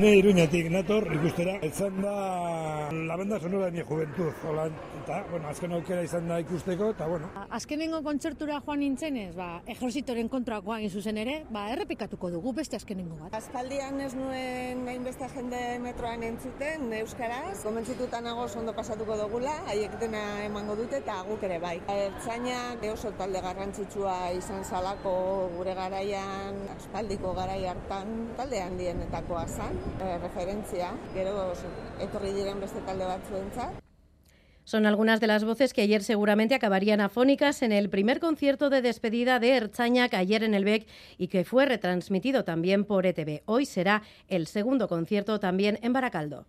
Ne iruñatik nator, ikustera, izan da la banda sonora de mi juventud, hola, eta, bueno, azken aukera izan da ikusteko, eta, bueno. Azkenengo kontzertura joan nintzenez, ba, ejerzitoren kontra joan zuzen ere, ba, errepikatuko dugu beste azkenengo bat. Aspaldian ez nuen hainbeste jende metroan entzuten, euskaraz, komentzituta nago ondo pasatuko dugula, haiek dena emango dute eta guk ere bai. Ertzainak oso talde garrantzitsua izan salako gure garaian, aspaldiko garai hartan, talde handienetakoa zan, eh, referentzia, gero etorri diren beste talde batzuentzat. Son algunas de las voces que ayer seguramente acabarían afónicas en el primer concierto de despedida de Erchañac ayer en el BEC y que fue retransmitido también por ETV. Hoy será el segundo concierto también en Baracaldo.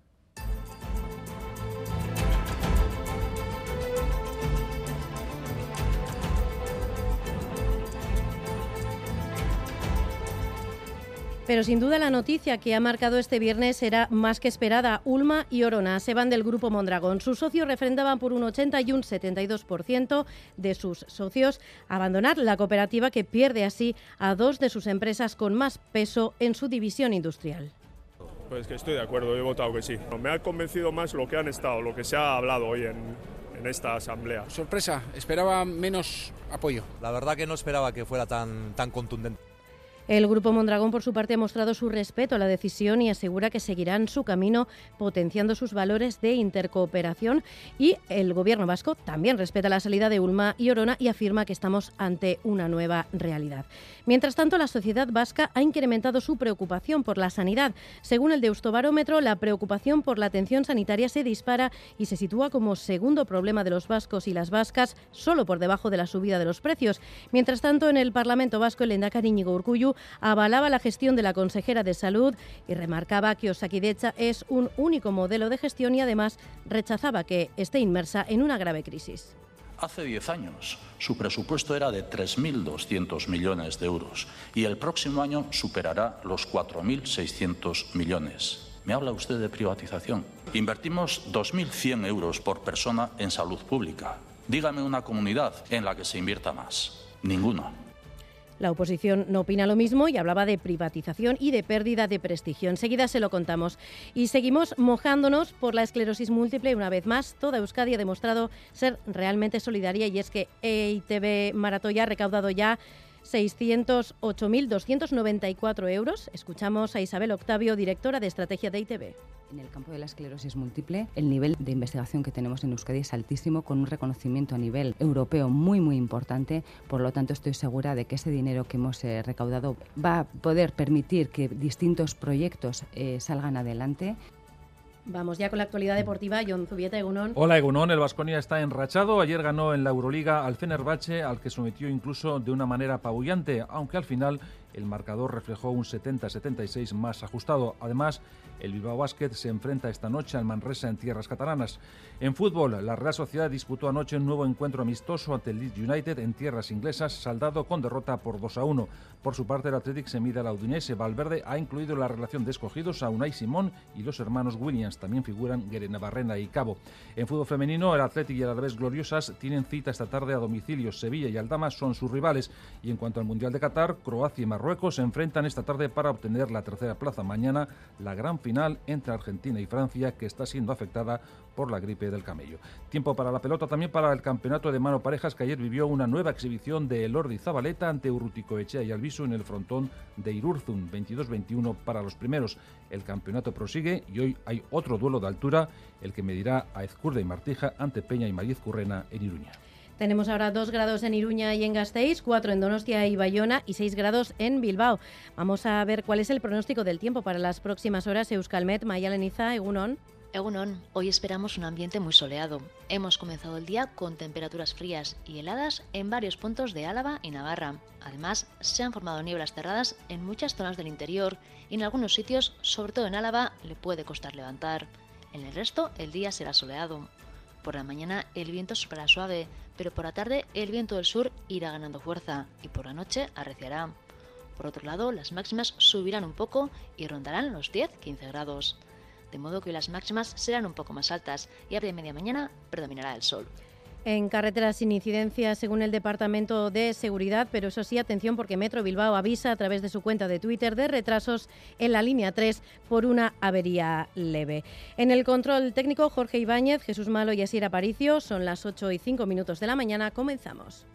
Pero sin duda la noticia que ha marcado este viernes era más que esperada. Ulma y Orona se van del grupo Mondragón. Sus socios refrendaban por un 80 y un 72% de sus socios abandonar la cooperativa que pierde así a dos de sus empresas con más peso en su división industrial. Pues que estoy de acuerdo, he votado que sí. Me ha convencido más lo que han estado, lo que se ha hablado hoy en, en esta asamblea. Sorpresa, esperaba menos apoyo. La verdad que no esperaba que fuera tan, tan contundente. El Grupo Mondragón, por su parte, ha mostrado su respeto a la decisión y asegura que seguirán su camino potenciando sus valores de intercooperación. Y el Gobierno vasco también respeta la salida de Ulma y Orona y afirma que estamos ante una nueva realidad. Mientras tanto, la sociedad vasca ha incrementado su preocupación por la sanidad. Según el Deustobarómetro, la preocupación por la atención sanitaria se dispara y se sitúa como segundo problema de los vascos y las vascas, solo por debajo de la subida de los precios. Mientras tanto, en el Parlamento vasco, el Endacari Íñigo Urcullu avalaba la gestión de la consejera de Salud y remarcaba que Osakidecha es un único modelo de gestión y además rechazaba que esté inmersa en una grave crisis. Hace 10 años su presupuesto era de 3.200 millones de euros y el próximo año superará los 4.600 millones. ¿Me habla usted de privatización? Invertimos 2.100 euros por persona en salud pública. Dígame una comunidad en la que se invierta más. Ninguna. La oposición no opina lo mismo y hablaba de privatización y de pérdida de prestigio. Enseguida se lo contamos. Y seguimos mojándonos por la esclerosis múltiple. Una vez más, toda Euskadi ha demostrado ser realmente solidaria y es que EITB Maratoya ha recaudado ya 608.294 euros. Escuchamos a Isabel Octavio, directora de estrategia de ITV. En el campo de la esclerosis múltiple, el nivel de investigación que tenemos en Euskadi es altísimo, con un reconocimiento a nivel europeo muy, muy importante. Por lo tanto, estoy segura de que ese dinero que hemos eh, recaudado va a poder permitir que distintos proyectos eh, salgan adelante. Vamos ya con la actualidad deportiva. John Zubieta, Egunon. Hola, Egunon. El Vasconia está enrachado. Ayer ganó en la Euroliga al Fenerbahce, al que sometió incluso de una manera apabullante, aunque al final el marcador reflejó un 70-76 más ajustado. Además, el Bilbao Basket se enfrenta esta noche al Manresa en tierras catalanas. En fútbol, la Real Sociedad disputó anoche un nuevo encuentro amistoso ante el Leeds United en tierras inglesas, saldado con derrota por 2 a 1. Por su parte, el Athletic se mide al Udinese. Valverde ha incluido la relación de escogidos a Unai Simón y los hermanos Williams. También figuran Guerena Barrena y Cabo. En fútbol femenino, el Athletic y el Alavés Gloriosas tienen cita esta tarde a domicilio. Sevilla y Aldama son sus rivales. Y en cuanto al Mundial de Qatar, Croacia y Marruecos se enfrentan esta tarde para obtener la tercera plaza. Mañana, la gran final entre Argentina y Francia, que está siendo afectada por la gripe del camello. Tiempo para la pelota también para el campeonato de mano parejas que ayer vivió una nueva exhibición de Elordi Zabaleta ante Urrutico Echea y Alviso en el frontón de Irurzun, 22-21 para los primeros. El campeonato prosigue y hoy hay otro duelo de altura, el que medirá a Ezcurda y Martija ante Peña y Mariz Currena en Iruña. Tenemos ahora 2 grados en Iruña y en Gasteiz, 4 en Donostia y Bayona y 6 grados en Bilbao. Vamos a ver cuál es el pronóstico del tiempo para las próximas horas. Euskalmet, Mayaleniza, Egunon. Egunon, hoy esperamos un ambiente muy soleado. Hemos comenzado el día con temperaturas frías y heladas en varios puntos de Álava y Navarra. Además, se han formado nieblas cerradas en muchas zonas del interior y en algunos sitios, sobre todo en Álava, le puede costar levantar. En el resto, el día será soleado. Por la mañana el viento soplará suave, pero por la tarde el viento del sur irá ganando fuerza y por la noche arreciará. Por otro lado, las máximas subirán un poco y rondarán los 10-15 grados. De modo que las máximas serán un poco más altas y a de media mañana predominará el sol. En carreteras sin incidencia, según el Departamento de Seguridad, pero eso sí, atención porque Metro Bilbao avisa a través de su cuenta de Twitter de retrasos en la línea 3 por una avería leve. En el control técnico, Jorge Ibáñez, Jesús Malo y Asier Aparicio, son las 8 y 5 minutos de la mañana, comenzamos.